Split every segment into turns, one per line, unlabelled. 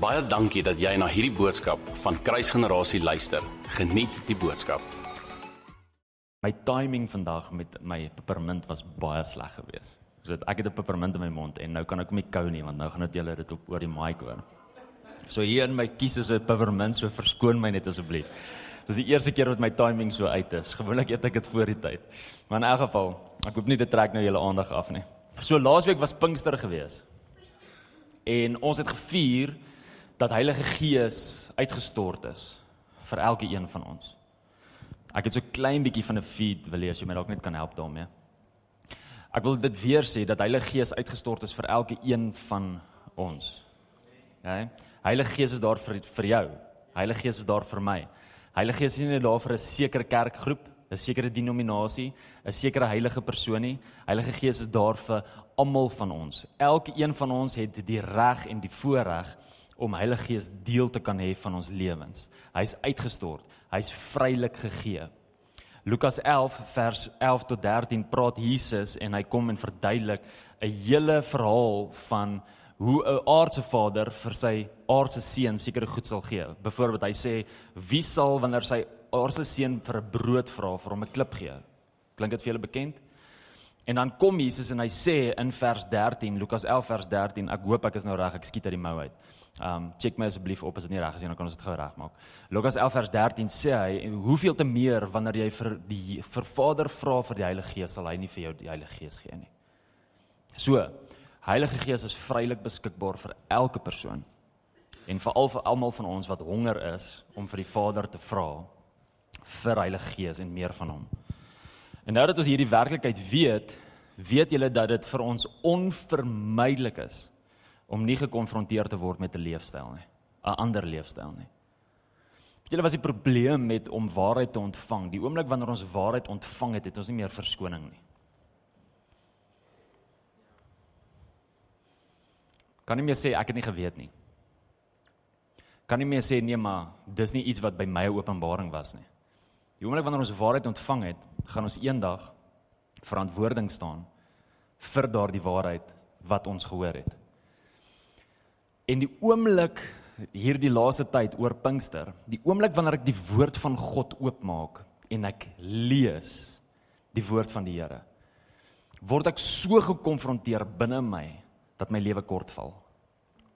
Baie dankie dat jy na hierdie boodskap van Kruisgenerasie luister. Geniet die boodskap.
My timing vandag met my peppermint was baie sleg geweest. So ek het 'n peppermint in my mond en nou kan ek hom nie kou nie want nou gaan dit julle dit op oor die mic hoor. So hier in my kies is 'n peppermint, so verskoon my net asseblief. Dis die eerste keer wat my timing so uit is. Gewoonlik eet ek dit voor die tyd. Maar in elk geval, ek hoop nie dit trek nou julle aandag af nie. So laasweek was Pinkster geweest. En ons het gevier dat Heilige Gees uitgestort is vir elke een van ons. Ek het so klein bietjie van 'n feed wil hê as jy my dalk net kan help daarmee. Ek wil dit weer sê dat Heilige Gees uitgestort is vir elke een van ons. Ja. Heilige Gees is daar vir vir jou. Heilige Gees is daar vir my. Heilige Gees is nie net daar vir 'n sekere kerkgroep, 'n sekere denominasie, 'n sekere heilige persoon nie. Heilige Gees is daar vir almal van ons. Elke een van ons het die reg en die voorreg om Heilige Gees deel te kan hê van ons lewens. Hy's uitgestort. Hy's vrylik gegee. Lukas 11 vers 11 tot 13 praat Jesus en hy kom en verduidelik 'n hele verhaal van hoe 'n aardse vader vir sy aardse seun sekere goed sal gee. Byvoorbeeld hy sê wie sal wanneer sy aardse seun vir 'n brood vra vir hom 'n klip gee? Klink dit vir julle bekend? En dan kom Jesus en hy sê in vers 13, Lukas 11 vers 13, ek hoop ek is nou reg, ek skiet uit die mou uit. Um check my asseblief op as dit nie reg is nie, dan kan ons dit gou regmaak. Lukas 11 vers 13 sê hy, hoeveel te meer wanneer jy vir die vir Vader vra vir die Heilige Gees, sal hy nie vir jou die Heilige Gees gee nie. So, Heilige Gees is vrylik beskikbaar vir elke persoon en veral vir almal van ons wat honger is om vir die Vader te vra vir Heilige Gees en meer van hom. En nou dat ons hierdie werklikheid weet, weet julle dat dit vir ons onvermydelik is om nie gekonfronteer te word met 'n leefstyl nie, 'n ander leefstyl nie. Weet julle wat die probleem met om waarheid te ontvang? Die oomblik wanneer ons waarheid ontvang het, het ons nie meer verskoning nie. Kan nie meer sê ek het nie geweet nie. Kan nie meer sê nee maar dis nie iets wat by my openbaring was nie. Die oomblik wanneer ons waarheid ontvang het, gaan ons eendag verantwoording staan vir daardie waarheid wat ons gehoor het. En die oomblik hierdie laaste tyd oor Pinkster, die oomblik wanneer ek die woord van God oopmaak en ek lees die woord van die Here, word ek so gekonfronteer binne my dat my lewe kort val.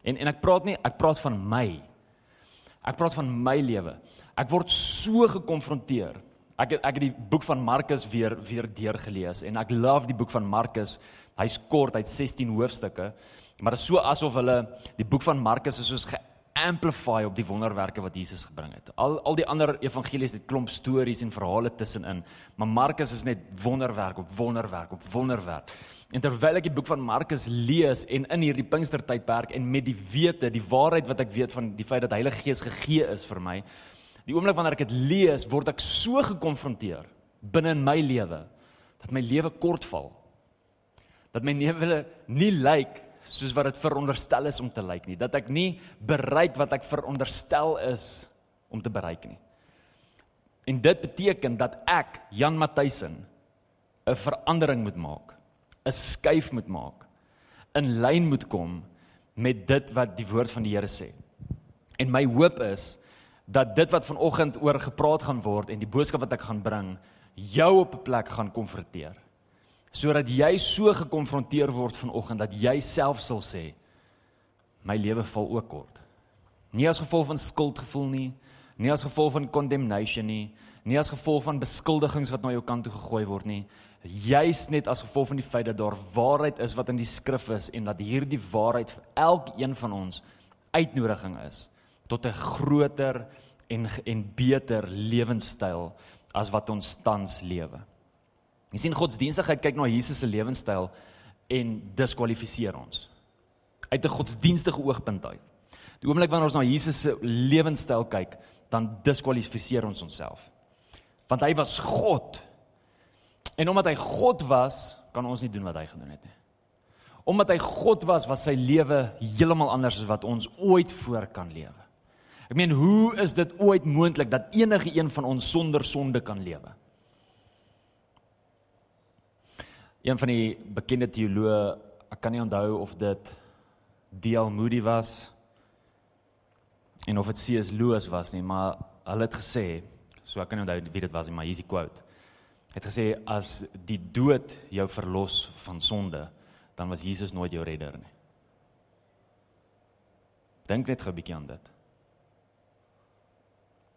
En en ek praat nie, ek praat van my. Ek praat van my lewe. Ek word so gekonfronteer. Ek het, ek het die boek van Markus weer weer deurgelees en ek love die boek van Markus. Hy's kort, hy't 16 hoofstukke, maar dit is so asof hulle die boek van Markus is soos geamplify op die wonderwerke wat Jesus gebring het. Al al die ander evangelies het klomp stories en verhale tussenin, maar Markus is net wonderwerk op wonderwerk op wonderwerk. En terwyl ek die boek van Markus lees en in hierdie Pinkstertydperk en met die wete, die waarheid wat ek weet van die feit dat Heilige Gees gegee is vir my, Die oomblik wanneer ek dit lees, word ek so gekonfronteer binne in my lewe dat my lewe kort val. Dat my lewe nie lyk soos wat dit veronderstel is om te lyk nie, dat ek nie bereik wat ek veronderstel is om te bereik nie. En dit beteken dat ek Jan Matthysen 'n verandering moet maak, 'n skuif moet maak, in lyn moet kom met dit wat die woord van die Here sê. En my hoop is dat dit wat vanoggend oor gepraat gaan word en die boodskap wat ek gaan bring jou op 'n plek gaan konfronteer. Sodat jy so gekonfronteer word vanoggend dat jy self sal sê my lewe val ook kort. Nie as gevolg van skuldgevoel nie, nie as gevolg van condemnation nie, nie as gevolg van beskuldigings wat na jou kant toe gegooi word nie, juis net as gevolg van die feit dat daar waarheid is wat in die skrif is en dat hierdie waarheid vir elkeen van ons uitnodiging is tot 'n groter en en beter lewenstyl as wat ons tans lewe. Jy sien godsdienstigheid kyk na Jesus se lewenstyl en diskwalifiseer ons uit 'n godsdienstige oogpunt uit. Die oomblik wanneer ons na Jesus se lewenstyl kyk, dan diskwalifiseer ons onsself. Want hy was God. En omdat hy God was, kan ons nie doen wat hy gedoen het nie. Omdat hy God was, was sy lewe heeltemal anders as wat ons ooit voor kan lewe. Ek meen, hoe is dit ooit moontlik dat enige een van ons sonder sonde kan lewe? Een van die bekende teoloë, ek kan nie onthou of dit D.L. Moody was en of dit C.S. Lewis was nie, maar hulle het gesê, so ek kan nie onthou wie dit was nie, maar hier is die quote. Het gesê as die dood jou verlos van sonde, dan was Jesus nooit jou redder nie. Dink net gou 'n bietjie aan dit.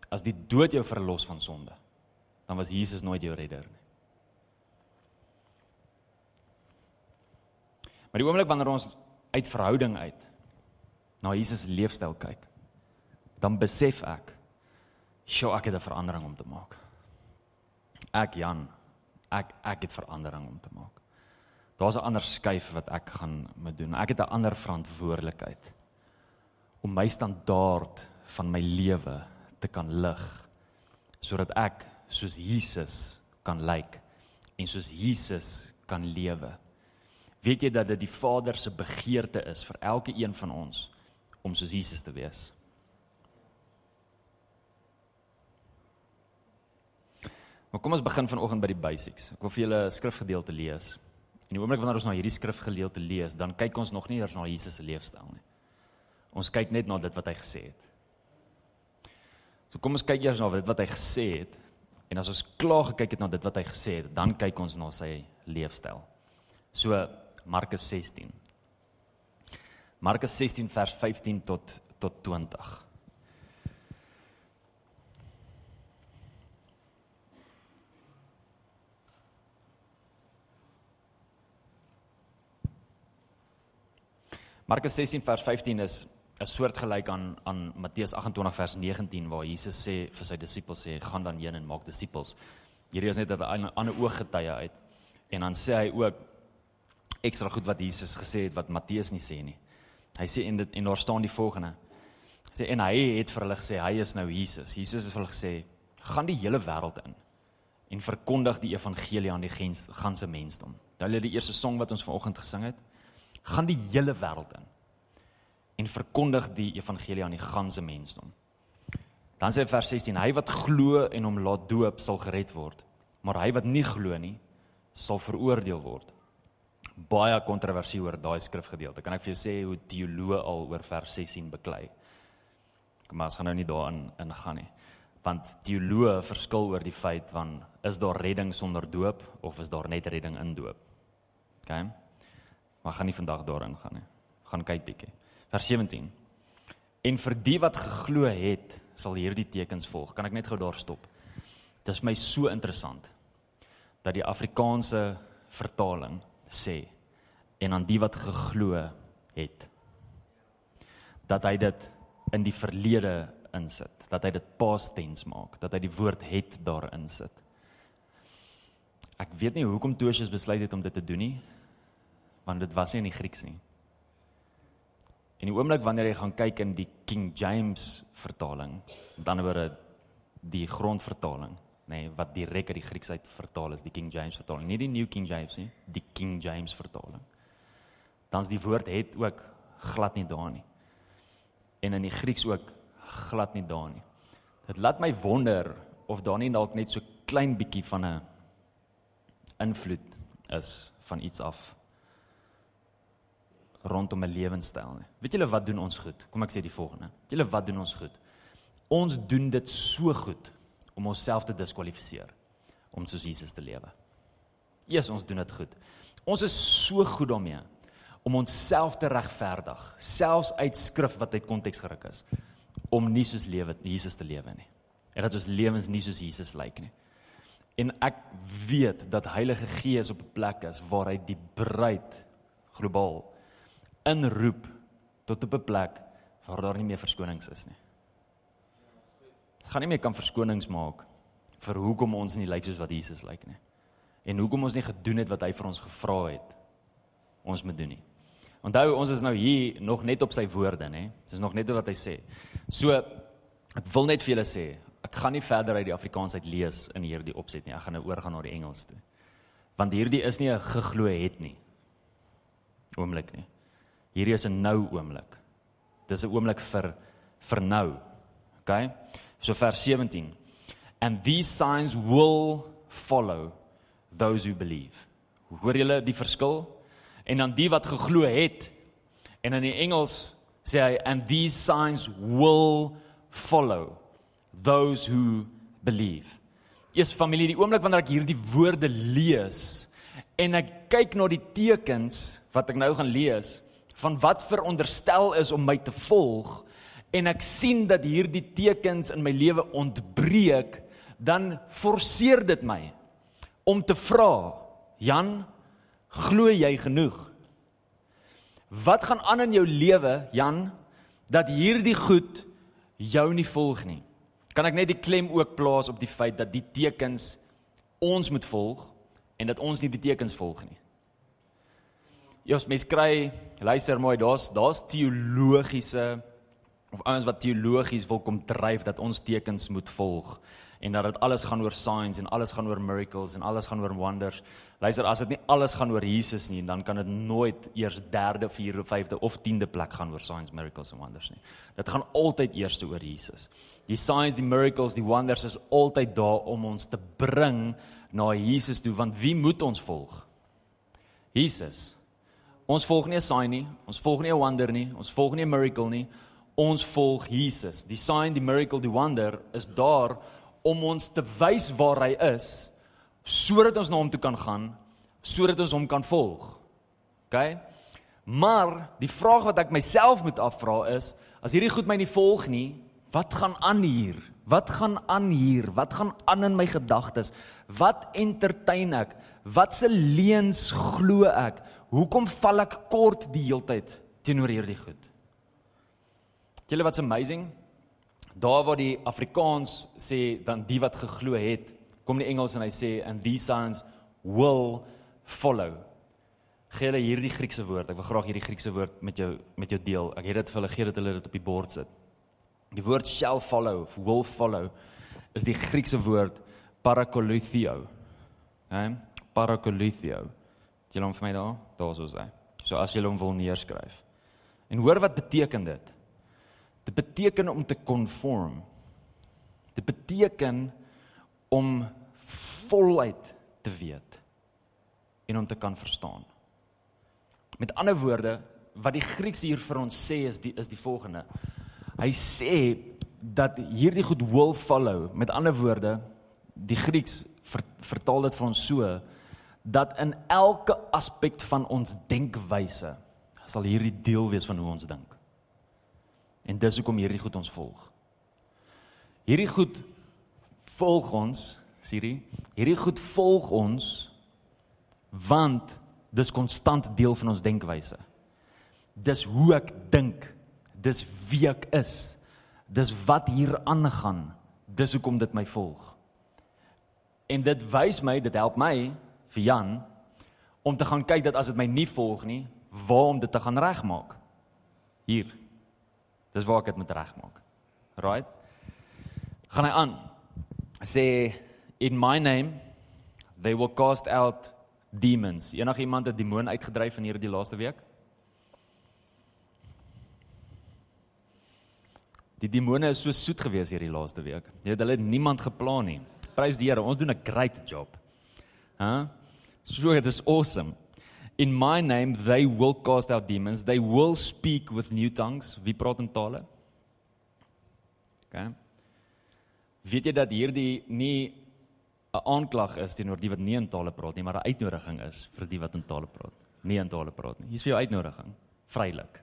As die dood jou verlos van sonde, dan was Jesus nooit jou redder nie. Maar die oomblik wanneer ons uit verhouding uit na Jesus se leefstyl kyk, dan besef ek, "Sjoe, ek het 'n verandering om te maak." Ek Jan, ek ek het verandering om te maak. Daar's 'n ander skuif wat ek gaan moet doen. Ek het 'n ander verantwoordelikheid om my standaard van my lewe te kan lig sodat ek soos Jesus kan lyk en soos Jesus kan lewe. Weet jy dat dit die Vader se begeerte is vir elke een van ons om soos Jesus te wees? Maar kom ons begin vanoggend by die basics. Ek wil vir julle 'n skrifgedeelte lees. En die oomblik wanneer ons na hierdie skrifgedeelte lees, dan kyk ons nog nie eers na Jesus se leefstyl nie. Ons kyk net na dit wat hy gesê het. So kom ons kyk eers na dit wat hy gesê het. En as ons klaar gekyk het na dit wat hy gesê het, dan kyk ons na sy leefstyl. So Markus 16. Markus 16 vers 15 tot tot 20. Markus 16 vers 15 is 'n soortgelyk aan aan Matteus 28 vers 19 waar Jesus sê vir sy disippels sê gaan dan heen en maak disippels. Hierdie is net 'n ander ooggetuie uit. En dan sê hy ook ekstra goed wat Jesus gesê het wat Matteus nie sê nie. Hy sê en dit en daar staan die volgende. Hy sê en hy het vir hulle gesê hy is nou Jesus. Jesus het vir hulle gesê gaan die hele wêreld in en verkondig die evangelie aan die ganse mensdom. Hulle het die eerste song wat ons vanoggend gesing het gaan die hele wêreld in en verkondig die evangelie aan die ganse mensdom. Dan sê vers 16: Hy wat glo en hom laat doop sal gered word, maar hy wat nie glo nie sal veroordeel word. Baie kontroversie oor daai skrifgedeelte. Kan ek vir jou sê hoe teoloë al oor vers 16 beklei? Kom maar, ons gaan nou nie daarin ingaan nie. Want teoloë verskil oor die feit van is daar redding sonder doop of is daar net redding in doop? OK maar gaan nie vandag daarin gaan nie. Gaan kyk bietjie. Vers 17. En vir die wat geglo het, sal hierdie tekens volg. Kan ek net gou daar stop? Dit is my so interessant dat die Afrikaanse vertaling sê en aan die wat geglo het dat hy dit in die verlede insit, dat hy dit past tense maak, dat hy die woord het daarin sit. Ek weet nie hoekom Tosius besluit het om dit te doen nie want dit was nie in die Grieks nie. En die oomblik wanneer jy gaan kyk in die King James vertaling, dan word dit die grondvertaling, nê, nee, wat direk uit die Grieks uit vertaal is, die King James vertaling, nie die New King James nie, die King James vertaling. Dan's die woord het ook glad nie daar nie. En in die Grieks ook glad nie daar nie. Dit laat my wonder of daar nie dalk net so klein bietjie van 'n invloed is van iets af rondom 'n lewenstyl nie. Weet julle wat doen ons goed? Kom ek sê die volgende. Weet julle wat doen ons goed? Ons doen dit so goed om onsself te diskwalifiseer om soos Jesus te lewe. Eers ons doen dit goed. Ons is so goed daarmee om onsself te regverdig, selfs uit skrif wat uit konteks geruk is, om nie soos lewe Jesus te lewe nie. En dat ons lewens nie soos Jesus lyk nie. En ek weet dat Heilige Gees op 'n plek is waar hy die bruid globaal inroep tot op 'n plek waar daar nie meer verskonings is nie. Ons gaan nie meer kan verskonings maak vir hoekom ons nie lyk soos wat Jesus lyk nie. En hoekom ons nie gedoen het wat hy vir ons gevra het ons moet doen nie. Onthou ons is nou hier nog net op sy woorde, nê? Dit is nog net wat hy sê. So ek wil net vir julle sê, ek gaan nie verder uit die Afrikaans uit lees in hierdie opset nie. Ek gaan nou oorgaan na die Engels toe. Want hierdie is nie 'n geglo het nie. Oomblik nie. Hierdie is 'n nou oomblik. Dis 'n oomblik vir vir nou. OK? So vers 17. And these signs will follow those who believe. Hoor julle die verskil? En dan die wat geglo het. En in die Engels Sê hy and these signs will follow those who believe. Eers familie, die oomblik wanneer ek hierdie woorde lees en ek kyk na die tekens wat ek nou gaan lees van wat veronderstel is om my te volg en ek sien dat hierdie tekens in my lewe ontbreek, dan forceer dit my om te vra, Jan, glo jy genoeg? Wat gaan aan in jou lewe, Jan, dat hierdie goed jou nie volg nie? Kan ek net die klem ook plaas op die feit dat die tekens ons moet volg en dat ons nie die tekens volg nie? Ja, mens kry luister mooi, daar's daar's teologiese of ouens wat teologies wil kom dryf dat ons tekens moet volg en dat dit alles gaan oor signs en alles gaan oor miracles en alles gaan oor wonders. Luister, as dit nie alles gaan oor Jesus nie, dan kan dit nooit eers derde, vierde, vyfde of tiende plek gaan oor signs, miracles en wonders nie. Dit gaan altyd eers oor Jesus. Die signs, die miracles, die wonders is altyd daar om ons te bring na Jesus toe, want wie moet ons volg? Jesus. Ons volg nie 'n sign nie, ons volg nie 'n wonder nie, ons volg nie 'n miracle nie ons volg Jesus. Die sign, die miracle, die wonder is daar om ons te wys waar hy is sodat ons na hom toe kan gaan, sodat ons hom kan volg. OK? Maar die vraag wat ek myself moet afvra is, as hierdie goed my nie volg nie, wat gaan aan hier? Wat gaan aan hier? Wat gaan aan in my gedagtes? Wat entertain ek? Wat se leuns glo ek? Hoekom val ek kort die heeltyd teenoor hierdie goed? Julle wat's amazing? Daar waar die Afrikaans sê dan die wat geglo het, kom die Engels en hy sê and these signs will follow. Gee hulle hierdie Griekse woord. Ek wil graag hierdie Griekse woord met jou met jou deel. Ek het dit vir hulle gee dat hulle dit op die bord sit. Die woord shall follow of will follow is die Griekse woord parakoluthio. Hè? Parakoluthio. Jy loop vir my daar? Daar sou sy. So as jy hom wil neerskryf. En hoor wat beteken dit? Dit beteken om te conform. Dit beteken om voluit te weet en om te kan verstaan. Met ander woorde, wat die Grieks hier vir ons sê is die is die volgende. Hy sê dat hierdie goed will follow. Met ander woorde, die Grieks ver, vertaal dit vir ons so dat in elke aspek van ons denkwyse sal hierdie deel wees van hoe ons dink. En dis hoekom hierdie goed ons volg. Hierdie goed volg ons, Siri. Hierdie goed volg ons want dis konstant deel van ons denkwyse. Dis hoe ek dink. Dis wie ek is. Dis wat hier aangaan. Dis hoekom dit my volg. En dit wys my, dit help my vir Jan om te gaan kyk dat as dit my nie volg nie, waar om dit te gaan regmaak. Hier. Dis waar ek dit moet regmaak. Right? Gaan hy aan. Sê in my name they will cast out demons. Enige iemand 'n demoon uitgedryf in hierdie laaste week? Die demone is so soet gewees hierdie laaste week. Jy het hulle niemand geplan nie. Prys die Here, ons doen 'n great job. Hæ? Huh? So dit is awesome. In my name they will cast out demons. They will speak with new tongues. Wie praat in tale? OK. Weet jy dat hierdie nie 'n aanklag is teenoor die wat nie in tale praat nie, maar 'n uitnodiging is vir die wat in tale praat. Nie in tale praat nie. Hier's vir jou uitnodiging, vrylik.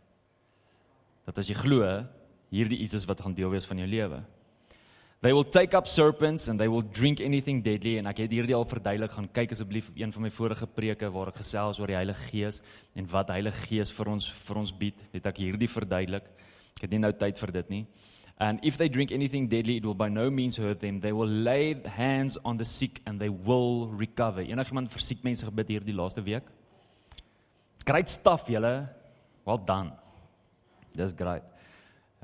Dat as jy glo, hierdie iets is wat gaan deel wees van jou lewe. They will take up serpents and they will drink anything deadly en ek het hierdie al verduidelik gaan kyk asseblief op een van my vorige preke waar ek gesels oor die Heilige Gees en wat Heilige Gees vir ons vir ons bied. Het ek hierdie verduidelik. Ek het nie nou tyd vir dit nie. And if they drink anything deadly it will by no means hurt them. They will lay hands on the sick and they will recover. Enigiemand vir siek mense gebid hierdie laaste week? Great stuff julle. Well done. Dis great.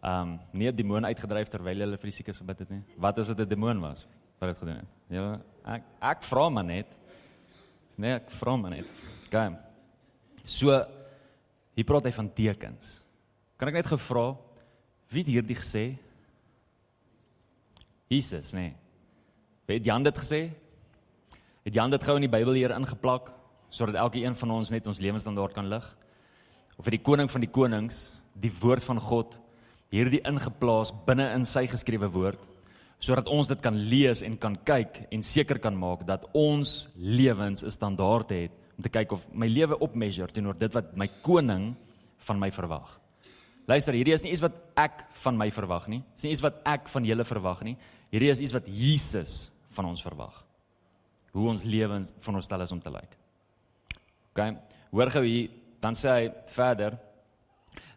Ehm um, nie 'n demoon uitgedryf terwyl hulle vir die siekes gebid het nie. Wat as dit 'n demoon was wat dit gedoen het? Ja, ek ek vra maar net. Nee, ek vra maar net. Gaan. So hier praat hy van tekens. Kan ek net gevra wie het hierdie gesê? Jesus, nee. Wie het Jan dit gesê? Het Jan dit gou in die Bybel hier ingeplak sodat elke een van ons net ons lewensstandaard kan lig? Of het die koning van die konings die woord van God hierdie ingeplaas binne in sy geskrewe woord sodat ons dit kan lees en kan kyk en seker kan maak dat ons lewens 'n standaard het om te kyk of my lewe opmeasure teenoor dit wat my koning van my verwag. Luister, hierdie is nie iets wat ek van my verwag nie. Dis nie iets wat ek van julle verwag nie. Hierdie is iets wat Jesus van ons verwag. Hoe ons lewens van ons stel is om te lyk. OK. Hoor gou hier, dan sê hy verder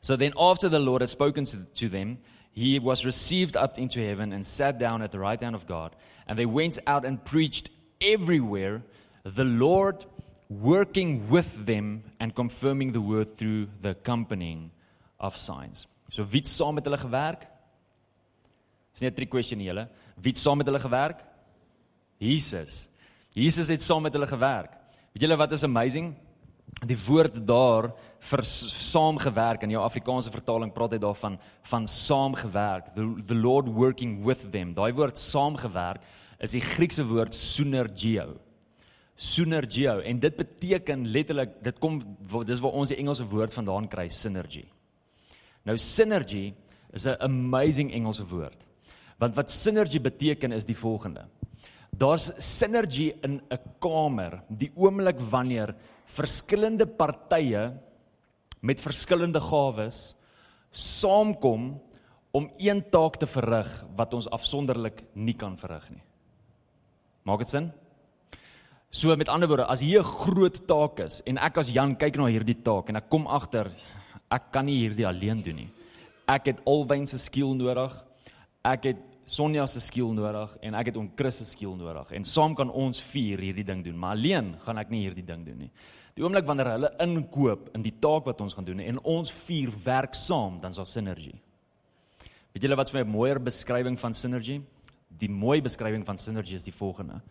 So then, after the Lord had spoken to, to them, he was received up into heaven and sat down at the right hand of God. And they went out and preached everywhere, the Lord working with them and confirming the word through the accompanying of signs. So wie het saam met hulle gewerk? Dis net 'n question julle. Wie het saam met hulle gewerk? Jesus. Jesus het saam met hulle gewerk. Weet julle wat is amazing? Die woord daar vir saamgewerk. In jou Afrikaanse vertaling praat hy daarvan van saamgewerk. The, the lord working with them. Daai woord saamgewerk is die Griekse woord synergio. Synergio. En dit beteken letterlik dit kom dis waar ons die Engelse woord vandaan kry synergy. Nou synergy is 'n amazing Engelse woord. Want wat synergy beteken is die volgende. Daar's synergy in 'n kamer. Die oomblik wanneer verskillende partye met verskillende gawes saamkom om een taak te verrig wat ons afsonderlik nie kan verrig nie. Maak dit sin? So met ander woorde, as hier 'n groot taak is en ek as Jan kyk na hierdie taak en ek kom agter ek kan nie hierdie alleen doen nie. Ek het alwyn se skill nodig. Ek het Sonja se skill nodig en ek het om Chris se skill nodig en saam kan ons vier hierdie ding doen, maar alleen gaan ek nie hierdie ding doen nie. Die oomblik wanneer hulle inkoop in die taak wat ons gaan doen en ons vier werk saam, dan is daar sinergie. Weet julle wat vir my 'n mooier beskrywing van sinergie? Die mooi beskrywing van sinergie is die volgende.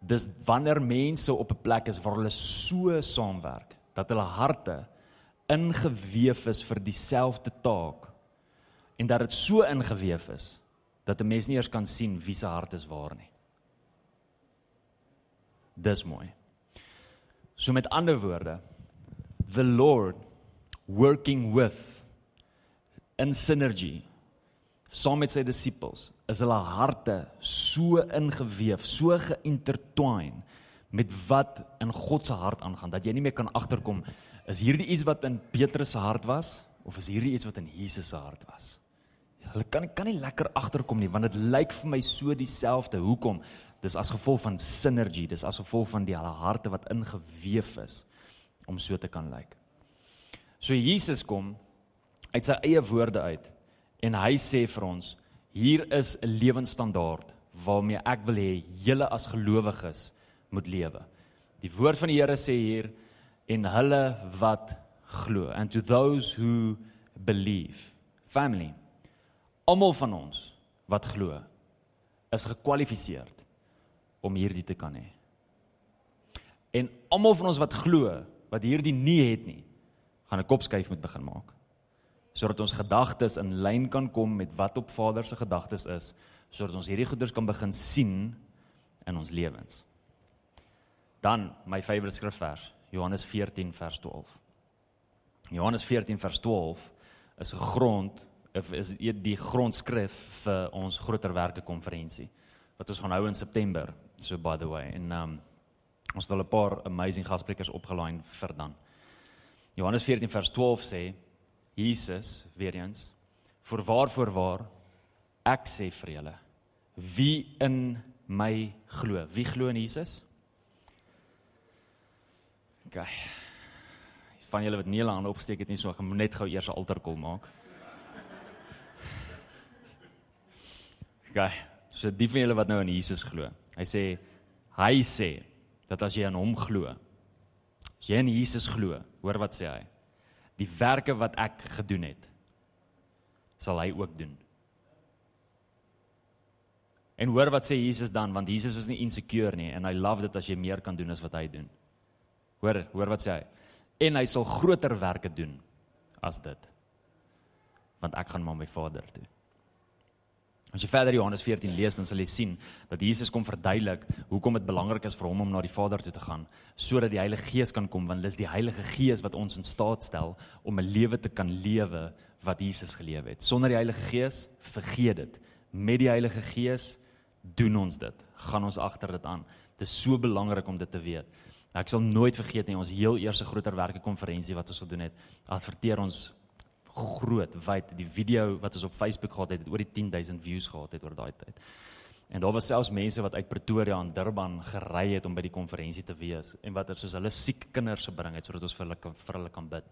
Dis wanneer mense op 'n plek is waar hulle so saamwerk dat hulle harte ingeweef is vir dieselfde taak en dat dit so ingeweef is dat 'n mens nie eers kan sien wie se hart is waar nie. Dis mooi. So met ander woorde, the Lord working with in synergy saam met sy disippels is hulle harte so ingeweef, so geïntertwine met wat in God se hart aangaan dat jy nie meer kan agterkom is hierdie iets wat in Petrus se hart was of is hierdie iets wat in Jesus se hart was. Hulle kan kan nie lekker agterkom nie want dit lyk vir my so dieselfde. Hoekom? Dis as gevolg van synergy, dis as gevolg van die hulle harte wat ingeweef is om so te kan lyk. So Jesus kom uit sy eie woorde uit en hy sê vir ons hier is 'n lewensstandaard waarmee ek wil hê julle as gelowiges moet lewe. Die woord van die Here sê hier en hulle wat glo and to those who believe family almal van ons wat glo is gekwalifiseer om hierdie te kan hê. En almal van ons wat glo wat hierdie nie het nie, gaan 'n kopskuif moet begin maak sodat ons gedagtes in lyn kan kom met wat op Vader se gedagtes is, sodat ons hierdie goeders kan begin sien in ons lewens. Dan my favourite skrifvers, Johannes 14 vers 12. Johannes 14 vers 12 is 'n grond is die grondskrif vir ons groterwerke konferensie wat ons gaan hou in September. So by the way en um ons het al 'n paar amazing gastsprekers opgelaai vir dan. Johannes 14 vers 12 sê Jesus weer eens vir waar vir waar ek sê vir julle wie in my glo. Wie glo in Jesus? OK. Van julle wat nie hulle hande opgesteek het nie, so gaan net gou eers 'n altarkol maak. OK. So die van julle wat nou in Jesus glo. Hy sê hy sê dat as jy aan hom glo, as jy in Jesus glo, hoor wat sê hy? Die werke wat ek gedoen het, sal hy ook doen. En hoor wat sê Jesus dan want Jesus is nie insecure nie en hy love dit as jy meer kan doen as wat hy doen. Hoor, hoor wat sê hy? En hy sal groter werke doen as dit. Want ek gaan maar my Vader toe. As jy verder Johannes 14 lees, dan sal jy sien dat Jesus kom verduidelik hoekom dit belangrik is vir hom om na die Vader toe te gaan, sodat die Heilige Gees kan kom, want dit is die Heilige Gees wat ons in staat stel om 'n lewe te kan lewe wat Jesus gelewe het. Sonder die Heilige Gees, vergeet dit. Met die Heilige Gees doen ons dit. Gaan ons agter dit aan. Dit is so belangrik om dit te weet. Ek sal nooit vergeet nie ons heel eerste groter werke konferensie wat ons gedoen het. Adverteer ons groot wyd die video wat ons op Facebook gehad het, het oor die 10000 views gehad het oor daai tyd. En daar was selfs mense wat uit Pretoria aan Durban gery het om by die konferensie te wees en wat er soos hulle siek kinders gebring het sodat ons vir hulle kan vir hulle kan bid.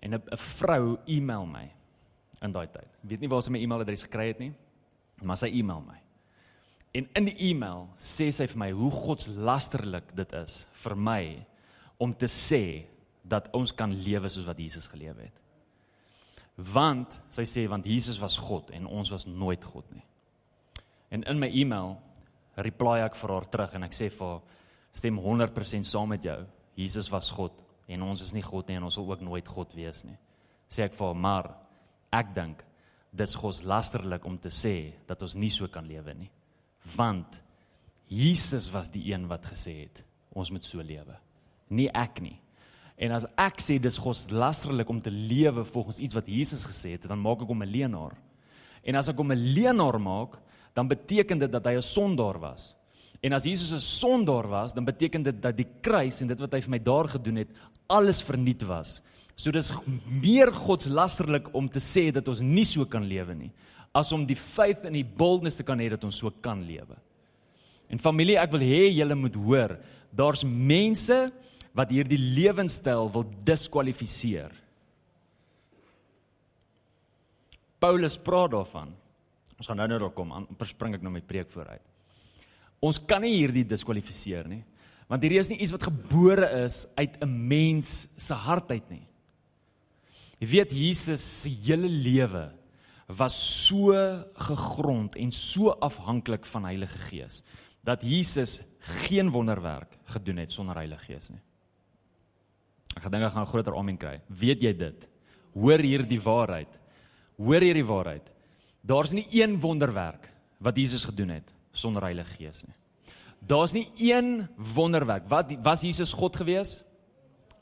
En 'n vrou e-mail my in daai tyd. Ek weet nie waar sy my e-mailadres gekry het nie, maar sy e-mail my. En in die e-mail sê sy vir my hoe godslasterlik dit is vir my om te sê dat ons kan lewe soos wat Jesus gelewe het want sy sê want Jesus was God en ons was nooit God nie. En in my e-mail reply ek vir haar terug en ek sê vir haar stem 100% saam met jou. Jesus was God en ons is nie God nie en ons sal ook nooit God wees nie. Sê ek vir haar maar ek dink dis godslasterlik om te sê dat ons nie so kan lewe nie. Want Jesus was die een wat gesê het ons moet so lewe. Nie ek nie. En as ek sê dis godslasterlik om te lewe volgens iets wat Jesus gesê het, dan maak ek hom 'n leenaar. En as ek hom 'n leenaar maak, dan beteken dit dat hy 'n sondaar was. En as Jesus 'n sondaar was, dan beteken dit dat die kruis en dit wat hy vir my daar gedoen het, alles verniet was. So dis meer godslasterlik om te sê dat ons nie so kan lewe nie, as om die faith en die boldness te kan hê dat ons so kan lewe. En familie, ek wil hê julle moet hoor, daar's mense wat hierdie lewenstyl wil diskwalifiseer. Paulus praat daarvan. Ons gaan nou nou daar kom, amper spring ek nou my preek vooruit. Ons kan nie hierdie diskwalifiseer nie, want hierdie is nie iets wat gebore is uit 'n mens se hart uit nie. Jy weet Jesus se hele lewe was so gegrond en so afhanklik van Heilige Gees dat Jesus geen wonderwerk gedoen het sonder Heilige Gees nie. Ek gedink ek gaan 'n groter amen kry. Weet jy dit? Hoor hier die waarheid. Hoor hier die waarheid. Daar's nie een wonderwerk wat Jesus gedoen het sonder Heilige Gees nie. Daar's nie een wonderwerk. Wat was Jesus God gewees?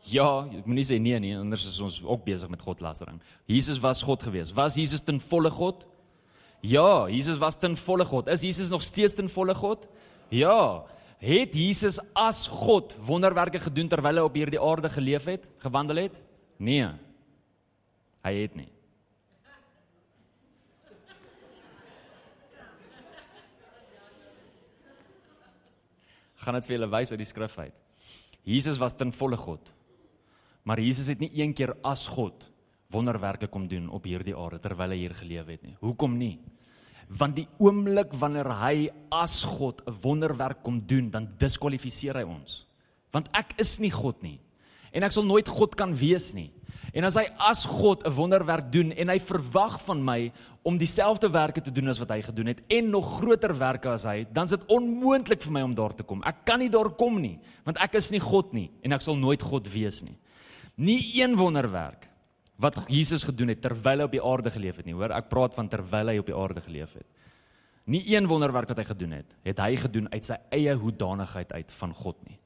Ja, ek moenie sê nee nie, anders is ons ook besig met godlastering. Jesus was God gewees. Was Jesus ten volle God? Ja, Jesus was ten volle God. Is Jesus nog steeds ten volle God? Ja. Het Jesus as God wonderwerke gedoen terwyl hy op hierdie aarde geleef het, gewandel het? Nee. Hy het nie. gaan dit vir julle wys uit die skrif uit. Jesus was ten volle God. Maar Jesus het nie een keer as God wonderwerke kom doen op hierdie aarde terwyl hy hier geleef het nie. Hoekom nie? Want die oomblik wanneer hy as God 'n wonderwerk kom doen, dan diskwalifiseer hy ons. Want ek is nie God nie en ek sal nooit God kan wees nie. En as hy as God 'n wonderwerk doen en hy verwag van my om dieselfde werke te doen as wat hy gedoen het en nog groter werke as hy, dan is dit onmoontlik vir my om daar te kom. Ek kan nie daar kom nie, want ek is nie God nie en ek sal nooit God wees nie. Nie een wonderwerk wat Jesus gedoen het terwyl hy op die aarde geleef het nie. Hoor, ek praat van terwyl hy op die aarde geleef het. Nie een wonderwerk wat hy gedoen het, het hy gedoen uit sy eie hoedanigheid uit van God nie.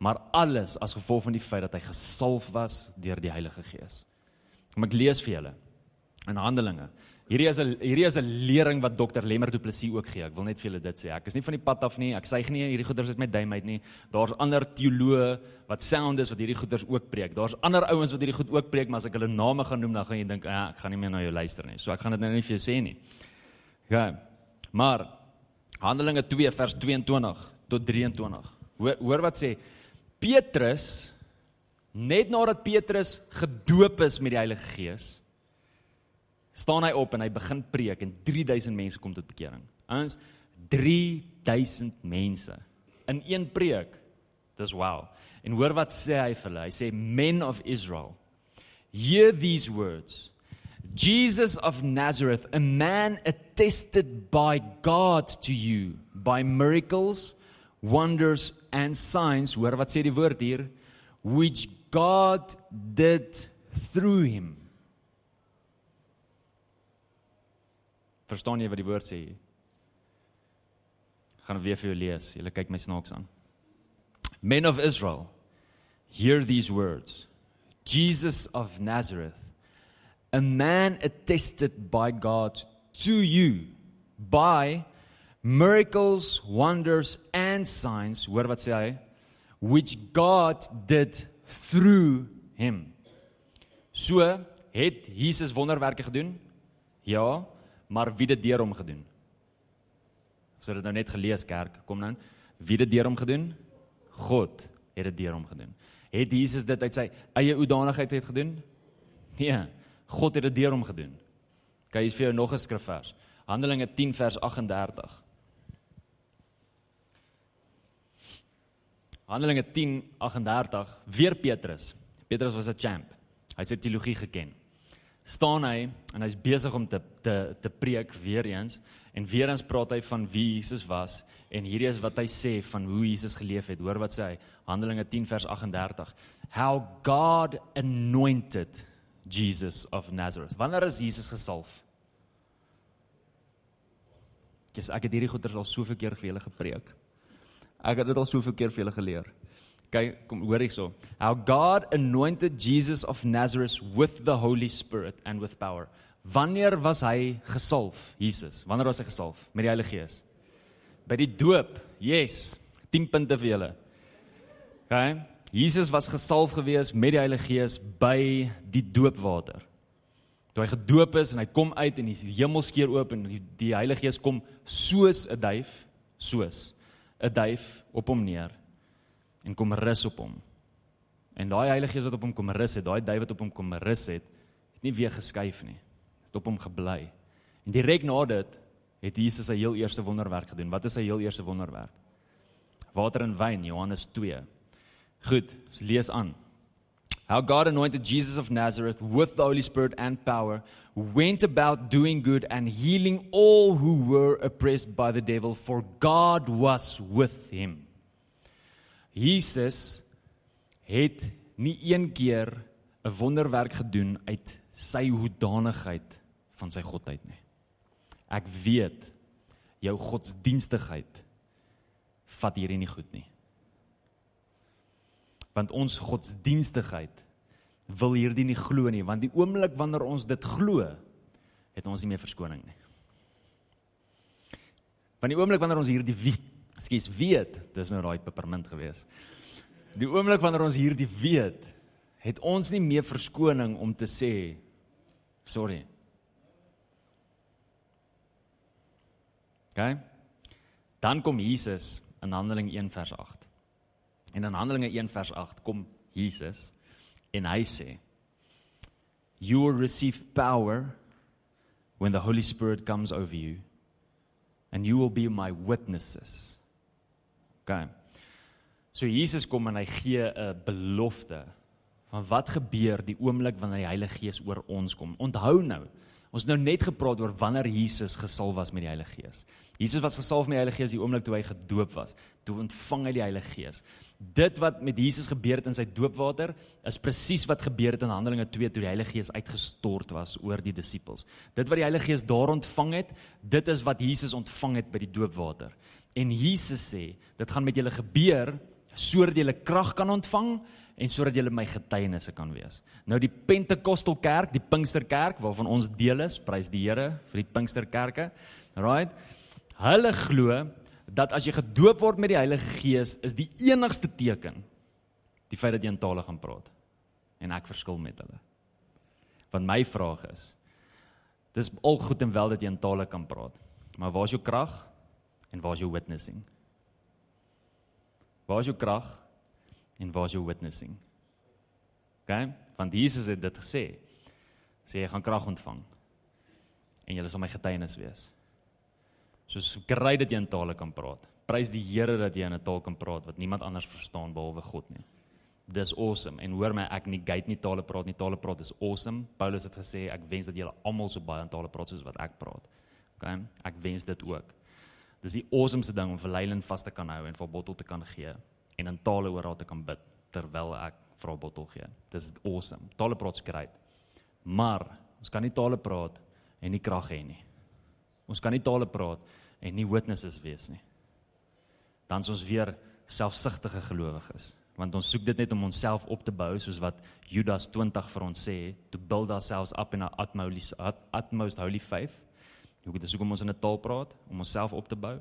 Maar alles as gevolg van die feit dat hy gesalf was deur die Heilige Gees. Kom ek lees vir julle in Handelinge Hierdie is 'n hierdie is 'n lering wat Dr Lemmer Du Plessis ook gee. Ek wil net vir julle dit sê. Ek is nie van die pad af nie. Ek sê nie hierdie goeders uit my duim uit nie. Daar's ander teoloë wat sound is wat hierdie goeders ook preek. Daar's ander ouens wat hierdie goed ook preek, maar as ek hulle name gaan noem, dan gaan jy dink, "Ja, ek gaan nie meer na jou luister nie." So ek gaan dit nou nie vir jou sê nie. Ja. Maar Handelinge 2 vers 22 tot 23. Hoor hoor wat sê Petrus net nadat Petrus gedoop is met die Heilige Gees staan hy op en hy begin preek en 3000 mense kom tot bekering. Ons 3000 mense in een preek. Dis wow. En hoor wat sê hy vir hulle? Hy sê men of Israel, hear these words. Jesus of Nazareth, a man attested by God to you by miracles, wonders and signs. Hoor wat sê die woord hier? Which God did through him Verstaan jy wat die woord sê hier? Gaan weer vir jou lees. Julle kyk my snaaks aan. Men of Israel, hear these words. Jesus of Nazareth, a man attested by God to you by miracles, wonders and signs, hoor wat sê hy, which God did through him. So het Jesus wonderwerke gedoen? Ja, maar wie het deur hom gedoen? Ons het dit nou net gelees kerk, kom nou. Wie het deur hom gedoen? God het dit deur hom gedoen. Het Jesus dit uit sy eie oordanigheid het gedoen? Nee, God het dit deur hom gedoen. Kyk, hier is vir jou nog 'n skrifvers. Handelinge 10 vers 38. Handelinge 10:38, weer Petrus. Petrus was 'n champ. Hy het teologie geken. Staan hy en hy's besig om te te te preek weer eens en weer eens praat hy van wie Jesus was en hierdie is wat hy sê van hoe Jesus geleef het. Hoor wat sê hy? Handelinge 10 vers 38. How God anointed Jesus of Nazareth. Wanneer is Jesus gesalf? Dis ek het hierdie goeie al soveel keer vir julle gepreek. Ek het dit al soveel keer vir julle geleer. Kyk, kom hoor hierso. How God anointed Jesus of Nazareth with the Holy Spirit and with power. Wanneer was hy gesalf, Jesus? Wanneer was hy gesalf met die Heilige Gees? By die doop. Yes. 10 punte vir julle. OK. Jesus was gesalf gewees met die Heilige Gees by die doopwater. Toe hy gedoop is en hy kom uit en die hemel skeur oop en die, die Heilige Gees kom soos 'n duif, soos 'n duif op hom neer en kom rus op hom. En daai Heilige Gees wat op hom kom rus het, daai duif wat op hom kom rus het, het nie weer geskuif nie. Het op hom gebly. En direk na dit het Jesus sy heel eerste wonderwerk gedoen. Wat is sy heel eerste wonderwerk? Water en wyn, Johannes 2. Goed, ons lees aan. How God anointed Jesus of Nazareth with the Holy Spirit and power, went about doing good and healing all who were oppressed by the devil, for God was with him. Jesus het nie een keer 'n wonderwerk gedoen uit sy hoedanigheid van sy godheid nie. Ek weet jou godsdienstigheid vat hierdie nie goed nie. Want ons godsdienstigheid wil hierdie nie glo nie, want die oomblik wanneer ons dit glo, het ons nie meer verskoning nie. Want die oomblik wanneer ons hierdie weet, Ekskuus, weet, dis nou daai pepermint gewees. Die oomblik wanneer ons hierdie weet, het ons nie meer verskoning om te sê sorry. OK? Dan kom Jesus in Handelinge 1 vers 8. En in Handelinge 1 vers 8 kom Jesus en hy sê you will receive power when the holy spirit comes over you and you will be my witnesses OK. So Jesus kom en hy gee 'n belofte van wat gebeur die oomblik wanneer die Heilige Gees oor ons kom. Onthou nou, ons het nou net gepraat oor wanneer Jesus gesalf was met die Heilige Gees. Jesus was gesalf met die Heilige Gees die oomblik toe hy gedoop was. Toe ontvang hy die Heilige Gees. Dit wat met Jesus gebeur het in sy doopwater, is presies wat gebeur het in Handelinge 2 toe die Heilige Gees uitgestort was oor die disippels. Dit wat die Heilige Gees daar ontvang het, dit is wat Jesus ontvang het by die doopwater. En Jesus sê, dit gaan met julle gebeur sodat julle krag kan ontvang en sodat julle my getuienisse kan wees. Nou die Pentekostel kerk, die Pinksterkerk waarvan ons deel is, prys die Here vir die Pinksterkerke. Right? Hulle glo dat as jy gedoop word met die Heilige Gees, is die enigste teken die feit dat jy in tale gaan praat. En ek verskil met hulle. Want my vraag is, dis al goed en wel dat jy in tale kan praat, maar waar is jou krag? en waar is jou witnessing? Waar is jou krag en waar is jou witnessing? OK? Want Jesus het dit gesê. Sê jy gaan krag ontvang en jy sal my getuienis wees. Soos kry dat jy in tale kan praat. Prys die Here dat jy in 'n taal kan praat wat niemand anders verstaan behalwe God nie. Dis awesome. En hoor my, ek nie gate nie tale praat nie. Tale praat is awesome. Paulus het gesê ek wens dat julle almal so baie in tale praat soos wat ek praat. OK? Ek wens dit ook. Dis die awesomeste ding om vir Leilen vas te kan hou en vir bottel te kan gee en in tale oor haar te kan bid terwyl ek vir 'n bottel gee. Dis awesome. Tale praat great. Maar ons kan nie tale praat en nie krag hê nie. Ons kan nie tale praat en nie witnesses wees nie. Dan is ons weer selfsugtige gelowiges want ons soek dit net om onsself op te bou soos wat Judas 20 vir ons sê to build ourselves up in our utmost utmost holy faith. Hoe dit is hoekom ons in 'n taal praat om onsself op te bou.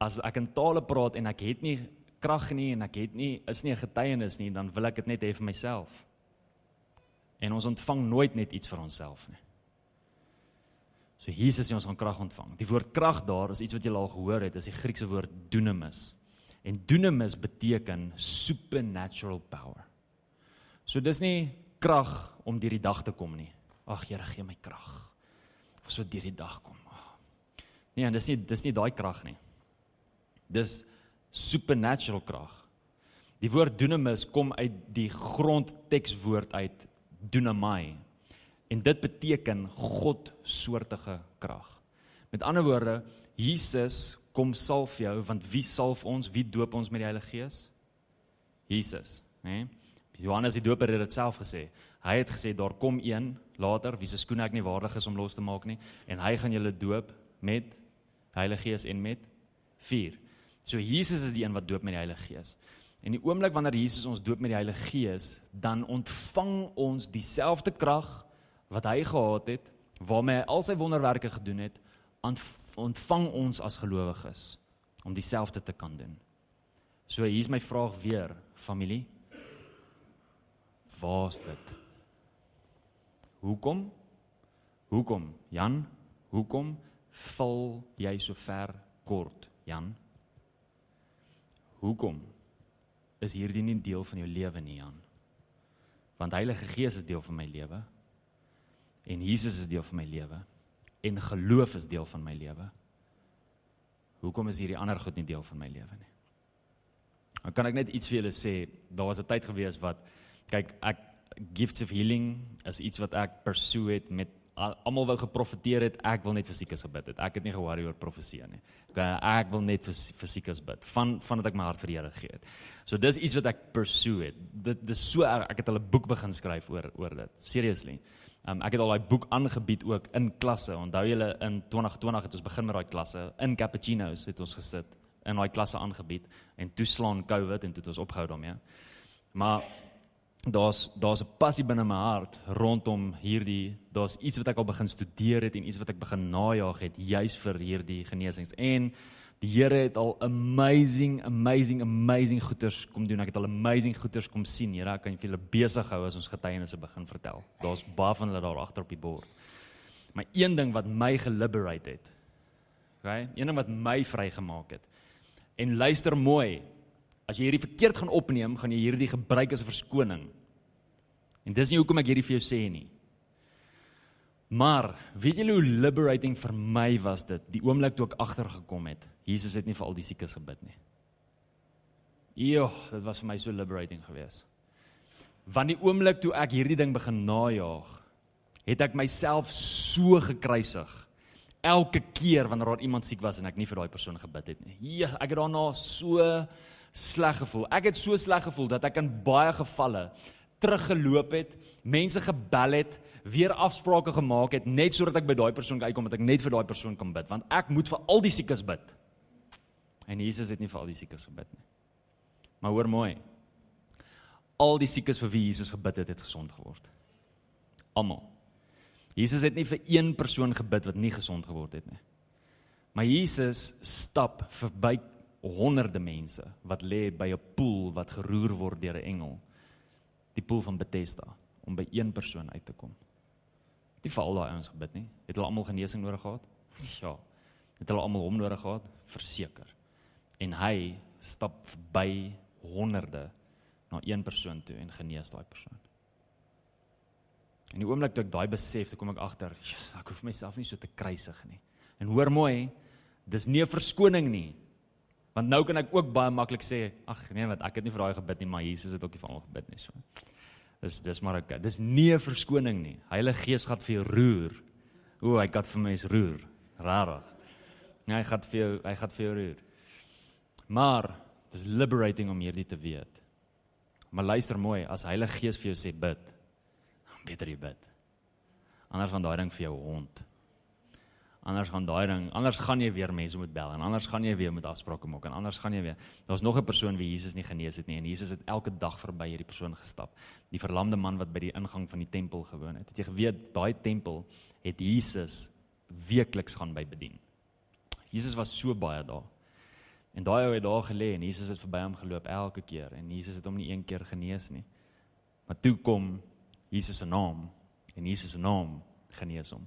As ek in tale praat en ek het nie krag nie en ek het nie is nie 'n getuienis nie, dan wil ek dit net hê vir myself. En ons ontvang nooit net iets vir onsself nie. So Jesus sê ons gaan krag ontvang. Die woord krag daar is iets wat jy al gehoor het, is die Griekse woord dunamis. En dunamis beteken supernatural power. So dis nie krag om deur die dag te kom nie. Ag Here, gee my krag. Of so deur die dag kom. Nee, en dis nie dis nie daai krag nie. Dis supernatural krag. Die woord dunamis kom uit die grondtekswoord uit dunamai en dit beteken God soortige krag. Met ander woorde, Jesus kom salf jou want wie salf ons? Wie doop ons met die Heilige Gees? Jesus, né? Johannes die Doper het dit self gesê. Hy het gesê daar kom een later wie se skoene ek nie waardig is om los te maak nie en hy gaan julle doop met Heilige Gees en met vuur. So Jesus is die een wat doop met die Heilige Gees. En die oomblik wanneer Jesus ons doop met die Heilige Gees, dan ontvang ons dieselfde krag wat hy gehad het, waarmee hy al sy wonderwerke gedoen het, ontvang ons as gelowiges om dieselfde te kan doen. So hier's my vraag weer, familie. Waar's dit? Hoekom? Hoekom, Jan? Hoekom val jy so ver kort, Jan? Hoekom is hierdie nie deel van jou lewe nie, Jan? Want Heilige Gees is deel van my lewe. En Jesus is deel van my lewe. En geloof is deel van my lewe. Hoekom is hierdie ander goed nie deel van my lewe nie? Dan kan ek net iets vir julle sê. Daar was 'n tyd gewees wat kyk, ek gifts of healing is iets wat ek pursue het met almal wou geprofeteer het, ek wil net vir siekes gebid het. Ek het nie ge-worry oor profesie nie. Ek wil net vir vir siekes bid van vandat ek my hart vir die Here gegee het. So dis iets wat ek pursue het. Dit dis so erg. Ek het al 'n boek begin skryf oor oor dit. Seriously. Um, ek het al daai boek aangebied ook in klasse. Onthou julle in 2020 het ons begin met daai klasse in cappuccinos het ons gesit in daai klasse aangebied en toe slaan COVID en toe het ons opgehou daarmee. Maar daar's daar's 'n passie binne my hart rondom hierdie daar's iets wat ek al begin studeer het en iets wat ek begin najag het juis vir hierdie genesings. En die Here het al amazing amazing amazing goeders kom doen. Ek het al amazing goeders kom sien. Here ek kan julle besig hou as ons getuienisse begin vertel. Daar's baie van hulle daar agter op die bord. Maar een ding wat my geliberate het okay een ding wat my vrygemaak het en luister mooi As jy hierdie verkeerd gaan opneem, gaan jy hierdie gebruik as 'n verskoning. En dis nie hoekom ek hierdie vir jou sê nie. Maar, weet julle hoe liberating vir my was dit die oomblik toe ek agtergekom het. Jesus het nie vir al die siekes gebid nie. Ejo, dit was vir my so liberating geweest. Want die oomblik toe ek hierdie ding begin najaag, het ek myself so gekruisig. Elke keer wanneer daar iemand siek was en ek nie vir daai persoon gebid het nie. Ja, ek het daarna so sleg gevoel. Ek het so sleg gevoel dat ek in baie gevalle teruggeloop het, mense gebel het, weer afsprake gemaak het net sodat ek by daai persoon kan uitkom dat ek net vir daai persoon kan bid, want ek moet vir al die siekes bid. En Jesus het nie vir al die siekes gebid nie. Maar hoor mooi. Al die siekes vir wie Jesus gebid het, het gesond geword. Almal. Jesus het nie vir een persoon gebid wat nie gesond geword het nie. Maar Jesus stap verby honderde mense wat lê by 'n poel wat geroer word deur 'n engel. Die poel van Bethesda om by een persoon uit te kom. Die vir al daai ouens gebid nie. Het hulle almal genesing nodig gehad? Ja. Het hulle almal hom nodig gehad? Verseker. En hy stap by honderde na een persoon toe en genees daai persoon. En die oomblik toe ek daai besef, toe kom ek agter, ek hoef myself nie so te kruisig nie. En hoor mooi, dis nie 'n verskoning nie. Want nou kan ek ook baie maklik sê, ag nee, wat ek het nie vir daai gebid nie, maar Jesus het ook nie vir almal gebid nie so. Dis dis maar ek. Dis nie 'n verskoning nie. Heilige Gees gaan vir jou roer. O, hy gaan vir is roer. Rarig. Nee, hy gaan vir jou, hy gaan vir jou roer. Maar dis liberating om hierdie te weet. Maar luister mooi, as Heilige Gees vir jou sê bid, dan beter jy bid. Anders gaan daai ding vir jou hond. Anders gaan daai ding, anders gaan jy weer mense moet bel en anders gaan jy weer met afsprake maak en anders gaan jy weer. Daar's nog 'n persoon wie Jesus nie genees het nie en Jesus het elke dag verby hierdie persoon gestap. Die verlamde man wat by die ingang van die tempel gewoon het. Het jy geweet daai tempel het Jesus weekliks gaan by bedien. Jesus was so baie daar. En daai ou het daar gelê en Jesus het verby hom geloop elke keer en Jesus het hom nie een keer genees nie. Maar toe kom Jesus se naam en Jesus se naam genees hom.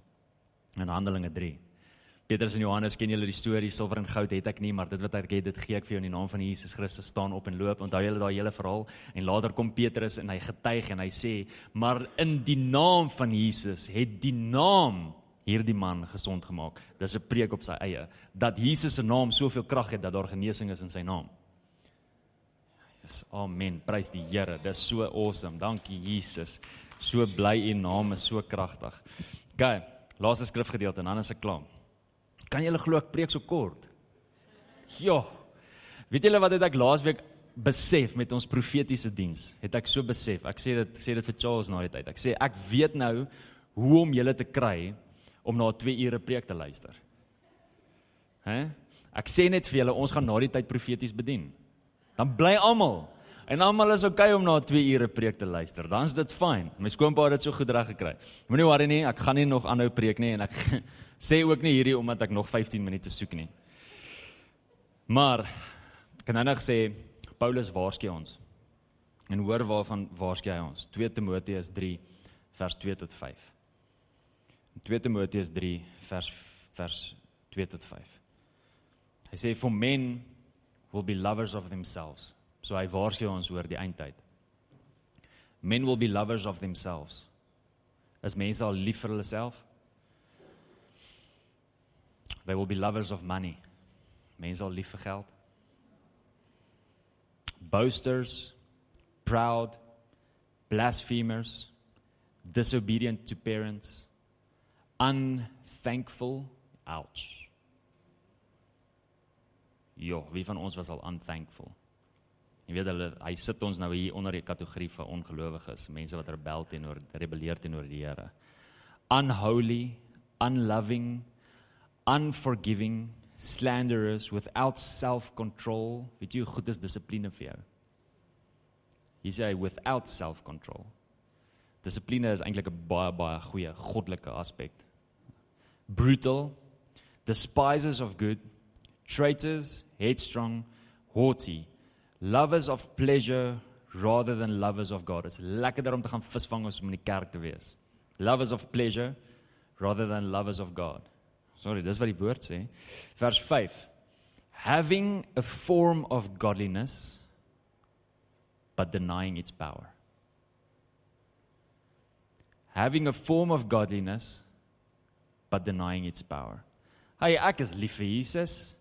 In Handelinge 3 Petrus en Johannes ken julle die storie silwer en goud het ek nie maar dit wat ek het dit gee ek vir jou in die naam van Jesus Christus staan op en loop. Onthou julle daai hele verhaal? En later kom Petrus en hy getuig en hy sê maar in die naam van Jesus het die naam hierdie man gesond gemaak. Dis 'n preek op sy eie dat Jesus se naam soveel krag het dat daar genesing is in sy naam. Jesus amen. Prys die Here dis so awesome. Dankie Jesus. So bly u naam is so kragtig. Okay laaste skrifgedeelte en dan is ek klaar Kan julle glo ek preek so kort? Ja. Weet julle wat het ek laasweek besef met ons profetiese diens? Het ek so besef. Ek sê dit sê dit vir Charles na die tyd. Ek sê ek weet nou hoe om julle te kry om na 2 ure preek te luister. Hè? Ek sê net vir julle ons gaan na die tyd profeties bedien. Dan bly almal En almal is okay om na 2 ure preek te luister. Dan's dit fyn. My skoonpa het dit so goed reg gekry. Moenie worry nie, ek gaan nie nog aanhou preek nie en ek sê ook nie hierdie omdat ek nog 15 minute soek nie. Maar kan nou sê Paulus waarsku ons. En hoor waarvan waarsku hy ons? 2 Timoteus 3 vers 2 tot 5. 2 Timoteus 3 vers vers 2 tot 5. Hy sê for men will be lovers of themselves. So hy waarsku ons oor die eindtyd. Men will be lovers of themselves. As mense al lief vir hulle self, They will be lovers of money. Mense sal lief vir geld. Boasters, proud, blasphemers, disobedient to parents, unthankful. Ouch. Jo, wie van ons was al unthankful? Jy weet hulle hy sit ons nou hier onder die kategorie van ongelowiges, mense wat rebel teenoor rebelleer teenoor die Here. Unholy, unloving, unforgiving, slanderous, without self-control. Weet jy hoe goed is dissipline vir jou? Hy sê without self-control. Dissipline is eintlik 'n baie baie goeie goddelike aspek. Brutal, despisers of good, traitors, headstrong, haughty, lovers of pleasure rather than lovers of God. Dit is lekkerder om te gaan visvang as om in die kerk te wees. Lovers of pleasure rather than lovers of God. Sorry, dis wat die woord sê. Vers 5. Having a form of godliness but denying its power. Having a form of godliness but denying its power. Hey, ek is lief vir Jesus.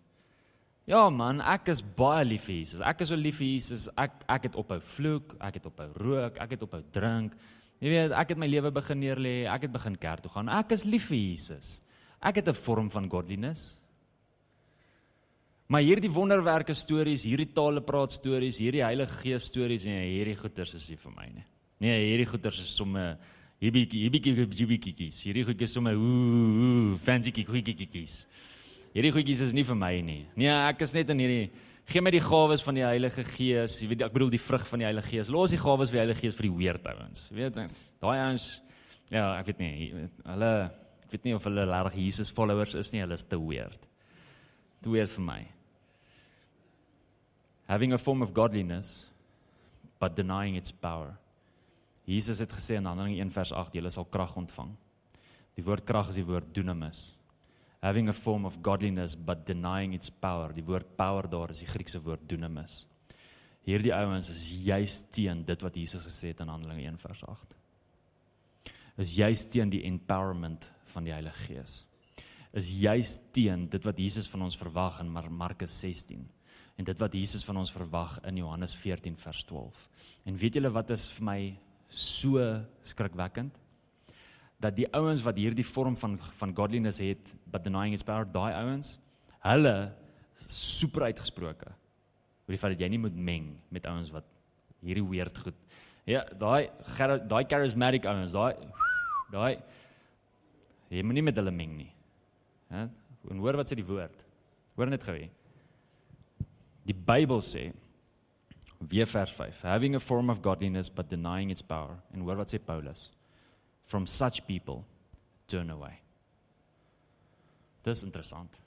Ja man, ek is baie lief vir Jesus. Ek is so lief vir Jesus. Ek ek het ophou vloek, ek het ophou rook, ek het ophou drink. Jy weet, ek het my lewe begin neerlê, ek het begin kerk toe gaan. Ek is lief vir Jesus. Ek het 'n vorm van godliness. Maar hierdie wonderwerke stories, hierdie tale praat stories, hierdie Heilige Gees stories en hierdie goeters is nie vir my nie. Nee, hierdie goeters is somme hierdie hierdie hierdie kikkies. Hierdie goetjies somme ooh fancy kikkies. Hierdie goetjies is nie vir my nie. Nee, ek is net in hierdie gee my die gawes van die Heilige Gees. Jy weet ek bedoel die vrug van die Heilige Gees. Los die gawes van die Heilige Gees vir die weird ouens. Jy weet daai ouens ja, ek weet nie. Hulle weet nie of hulle regtig Jesus followers is nie, hulle is te weird. Te weird vir my. Having a form of godliness but denying its power. Jesus het gesê in Handelinge 1 vers 8, julle sal krag ontvang. Die woord krag is die woord dunamis. Having a form of godliness but denying its power. Die woord power daar is die Griekse woord dunamis. Hierdie ouens is juis teen dit wat Jesus gesê het in Handelinge 1 vers 8. Is juis teen die empowerment van die Heilige Gees. Is juis teen dit wat Jesus van ons verwag in Markus 16 en dit wat Jesus van ons verwag in Johannes 14 vers 12. En weet julle wat is vir my so skrikwekkend? Dat die ouens wat hierdie vorm van van godliness het, but denying its power, daai ouens, hulle super uitgesproke oor die feit dat jy nie moet meng met ouens wat hierdie weird goed. Ja, daai daai charismatic ouens, daai daai Jy moenie met hulle meng nie. Hè? En hoor wat sê die woord. Hoor net gou hier. Die Bybel sê weer vers 5, having a form of godliness but denying its power. En hoor wat sê Paulus? From such people turn away. Dis interessant.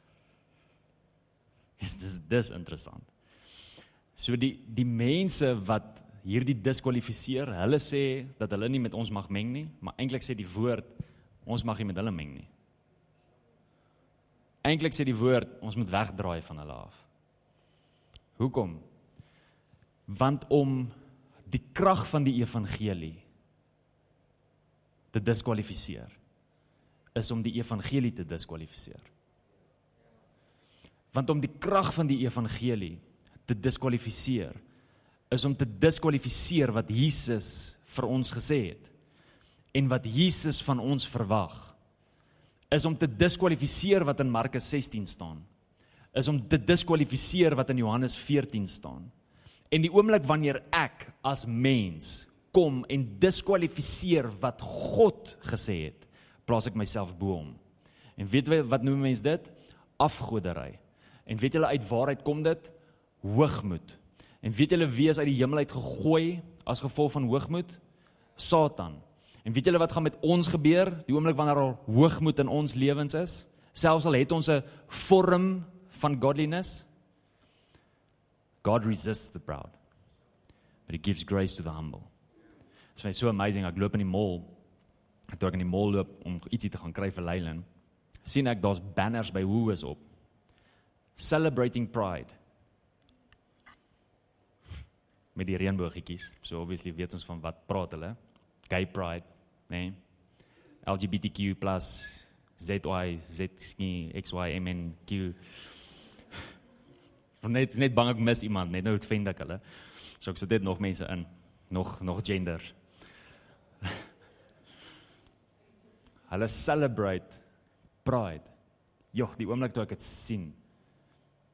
Dis dis dis interessant. So die die mense wat hierdie diskwalifiseer, hulle sê dat hulle nie met ons mag meng nie, maar eintlik sê die woord ons mag nie met hulle meng nie. Eintlik sê die woord ons moet wegdraai van hulle af. Hoekom? Want om die krag van die evangelie te diskwalifiseer is om die evangelie te diskwalifiseer. Want om die krag van die evangelie te diskwalifiseer is om te diskwalifiseer wat Jesus vir ons gesê het en wat Jesus van ons verwag. Is om te diskwalifiseer wat in Markus 16 staan. Is om te diskwalifiseer wat in Johannes 14 staan. En die oomblik wanneer ek as mens kom en diskwalifiseer wat God gesê het plaas ek myself bo hom. En weet jy wat noem mense dit? Afgodery en weet julle uit waaruit kom dit? Hoogmoed. En weet julle wie is uit die hemel uit gegooi as gevolg van hoogmoed? Satan. En weet julle wat gaan met ons gebeur die oomblik wanneer daar hoogmoed in ons lewens is? Selfs al het ons 'n vorm van godliness, God resists the proud. But he gives grace to the humble. Dit is so amazing. Ek loop in die mall. Toe ek in die mall loop om ietsie te gaan kry vir Leyland, sien ek daar's banners by Woolworths op. Celebrating Pride met die reënbooggetjies. So obviously weet ons van wat praat hulle. Gay pride, né? Nee. LGBTQ+, ZY, ZXY, XYMNQ. Want net net bang ek mis iemand, net nou vind ek hulle. So ek sit dit nog mense in, nog nog genders. hulle celebrate pride. Jogg, die oomblik toe ek dit sien,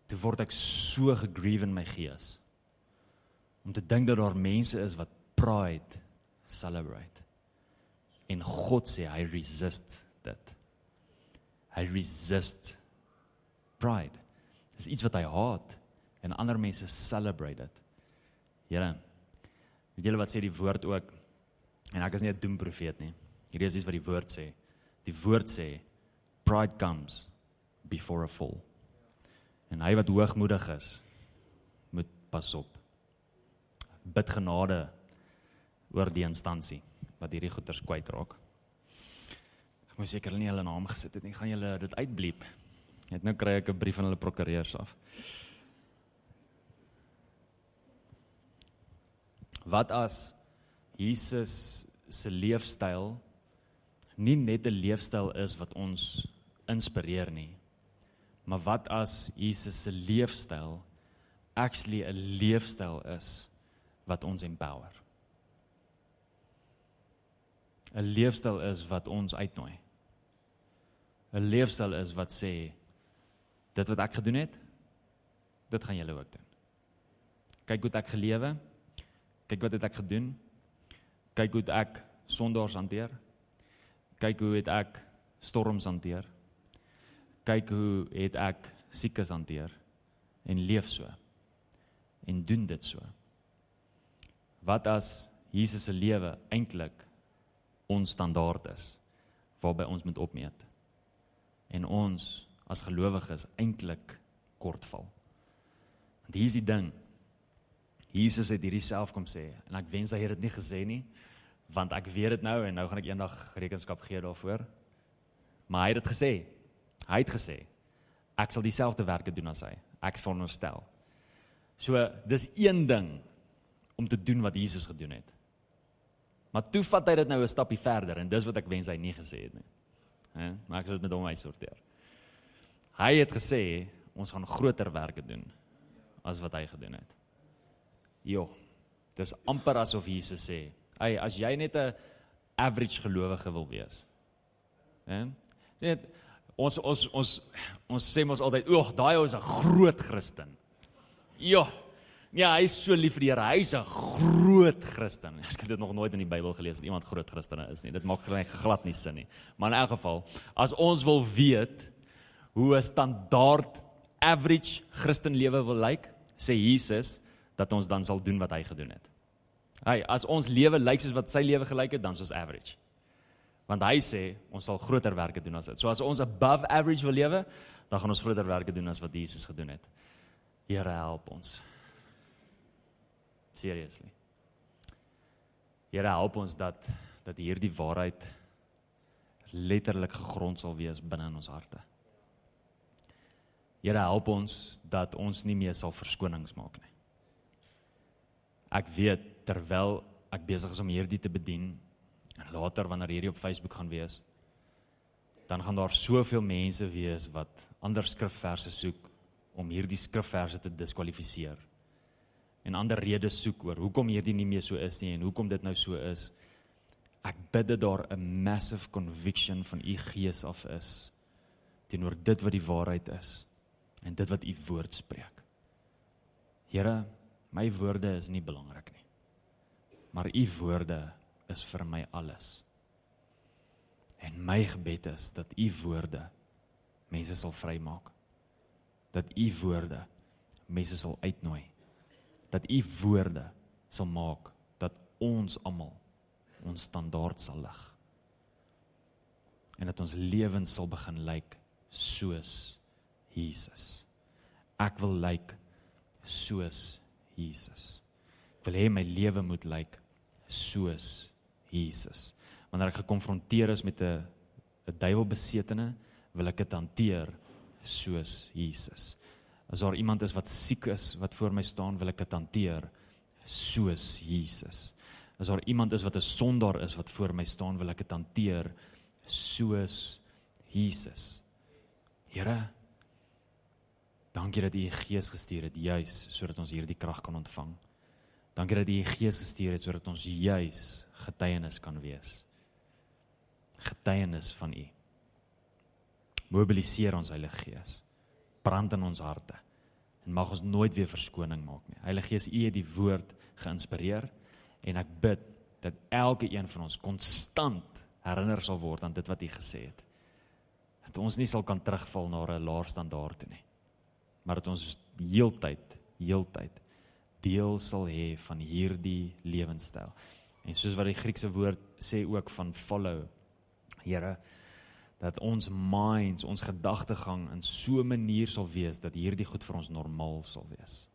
toe word ek so gegrieve in my gees om te dink dat daar mense is wat pride celebrate. En God sê hy resist dit. Hy resist pride. Dis iets wat hy haat en ander mense celebrate dit. Here, weet julle wat sê die woord ook? En ek is nie 'n doemprofeet nie. Hierdie is iets wat die woord sê. Die woord sê pride comes before a fall. En hy wat hoogmoedig is, moet pas op bid genade oor die instansie wat hierdie goeters kwyt raak. Ek moet seker nie hulle naam gesit het nie. Gaan julle dit uitbliep? Net nou kry ek 'n brief van hulle prokureurs af. Wat as Jesus se leefstyl nie net 'n leefstyl is wat ons inspireer nie, maar wat as Jesus se leefstyl actually 'n leefstyl is wat ons empower. 'n Leefstyl is wat ons uitnooi. 'n Leefstyl is wat sê dit wat ek gedoen het, dit gaan julle ook doen. Kyk hoe ek gelewe. Kyk wat het ek gedoen. Kyk hoe ek sondaars hanteer. Kyk hoe het ek storms hanteer. Kyk hoe het ek siekes hanteer en leef so. En doen dit so wat as Jesus se lewe eintlik ons standaard is waarby ons moet opmeet en ons as gelowiges eintlik kortval. Want hier is die ding. Jesus het hierdie self kom sê en ek wens hy het dit nie gesê nie want ek weet dit nou en nou gaan ek eendag rekenskap gee daarvoor. Maar hy het dit gesê. Hy het gesê ek sal dieselfde werke doen as hy. Ek veronderstel. So dis een ding om te doen wat Jesus gedoen het. Maar toe vat hy dit nou 'n stappie verder en dis wat ek wens hy nie gesê het nie. Hè? Maar ek sal dit met hom uitsorteer. Hy het gesê ons gaan groter werke doen as wat hy gedoen het. Jo. Dis amper asof Jesus sê, "Ey, as jy net 'n average gelowige wil wees." Hè? Net ons ons ons ons sê mos altyd, "Oeg, daai ou is 'n groot Christen." Jo. Ja, hy is so lief vir die Here. Hy's 'n groot Christen. Ek het dit nog nooit in die Bybel gelees dat iemand groot Christen is nie. Dit maak vir my glad nie sin nie. Maar in elk geval, as ons wil weet hoe 'n standaard average Christen lewe wil lyk, sê Jesus dat ons dan sal doen wat hy gedoen het. Hy, as ons lewe lyk soos wat sy lewe gelyk het, dan is ons average. Want hy sê ons sal groter werke doen as dit. So as ons above average wil lewe, dan gaan ons groter werke doen as wat Jesus gedoen het. Here help ons. Seriously. Here help ons dat dat hierdie waarheid letterlik gegrond sal wees binne in ons harte. Here help ons dat ons nie meer sal verskonings maak nie. Ek weet terwyl ek besig is om hierdie te bedien en later wanneer hierdie op Facebook gaan wees, dan gaan daar soveel mense wees wat ander skrifverse soek om hierdie skrifverse te diskwalifiseer. En ander redes soek oor hoekom hierdie nie meer so is nie en hoekom dit nou so is. Ek bid dat daar 'n massive conviction van u gees af is teenoor dit wat die waarheid is en dit wat u woord spreek. Here, my woorde is nie belangrik nie. Maar u woorde is vir my alles. En my gebed is dat u woorde mense sal vrymaak. Dat u woorde mense sal uitnooi. Dat u woorde sal maak dat ons almal ons standaard sal lig. En dat ons lewens sal begin lyk soos Jesus. Ek wil lyk soos Jesus. Ek wil hê my lewe moet lyk soos Jesus wanneer ek gekonfronteer is met 'n 'n duiwelbesetene, wil ek dit hanteer soos Jesus. As daar iemand is wat siek is wat voor my staan, wil ek dit hanteer soos Jesus. As daar iemand is wat 'n sondaar is wat voor my staan, wil ek dit hanteer soos Jesus. Here, dankie dat U U Gees gestuur het juis sodat ons hierdie krag kan ontvang. Dankie dat U U Gees gestuur het sodat ons juis getuienis kan wees getuienis van U. Mobiliseer ons Heilige Gees. Brand in ons harte en mag ons nooit weer verskoning maak nie. Heilige Gees, U het die woord geïnspireer en ek bid dat elke een van ons konstant herinner sal word aan dit wat U gesê het. Dat ons nie sal kan terugval na 'n laer standaard toe nie. Maar dat ons heeltyd, heeltyd deel sal hê van hierdie lewenstyl. En soos wat die Griekse woord sê ook van follow Here dat ons minds, ons gedagtegang in so 'n manier sal wees dat hierdie goed vir ons normaal sal wees.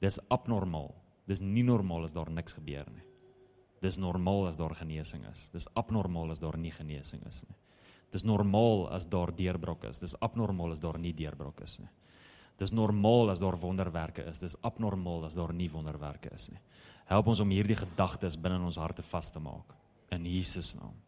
Dis abnormaal. Dis nie normaal as daar niks gebeur nie. Dis normaal as daar genesing is. Dis abnormaal as daar nie genesing is nie. Dis normaal as daar deurbrok is. Dis abnormaal as daar nie deurbrok is nie. Dis normaal as daar wonderwerke is. Dis abnormaal as daar nie wonderwerke is nie. Help ons om hierdie gedagtes binne in ons harte vas te maak in Jesus naam.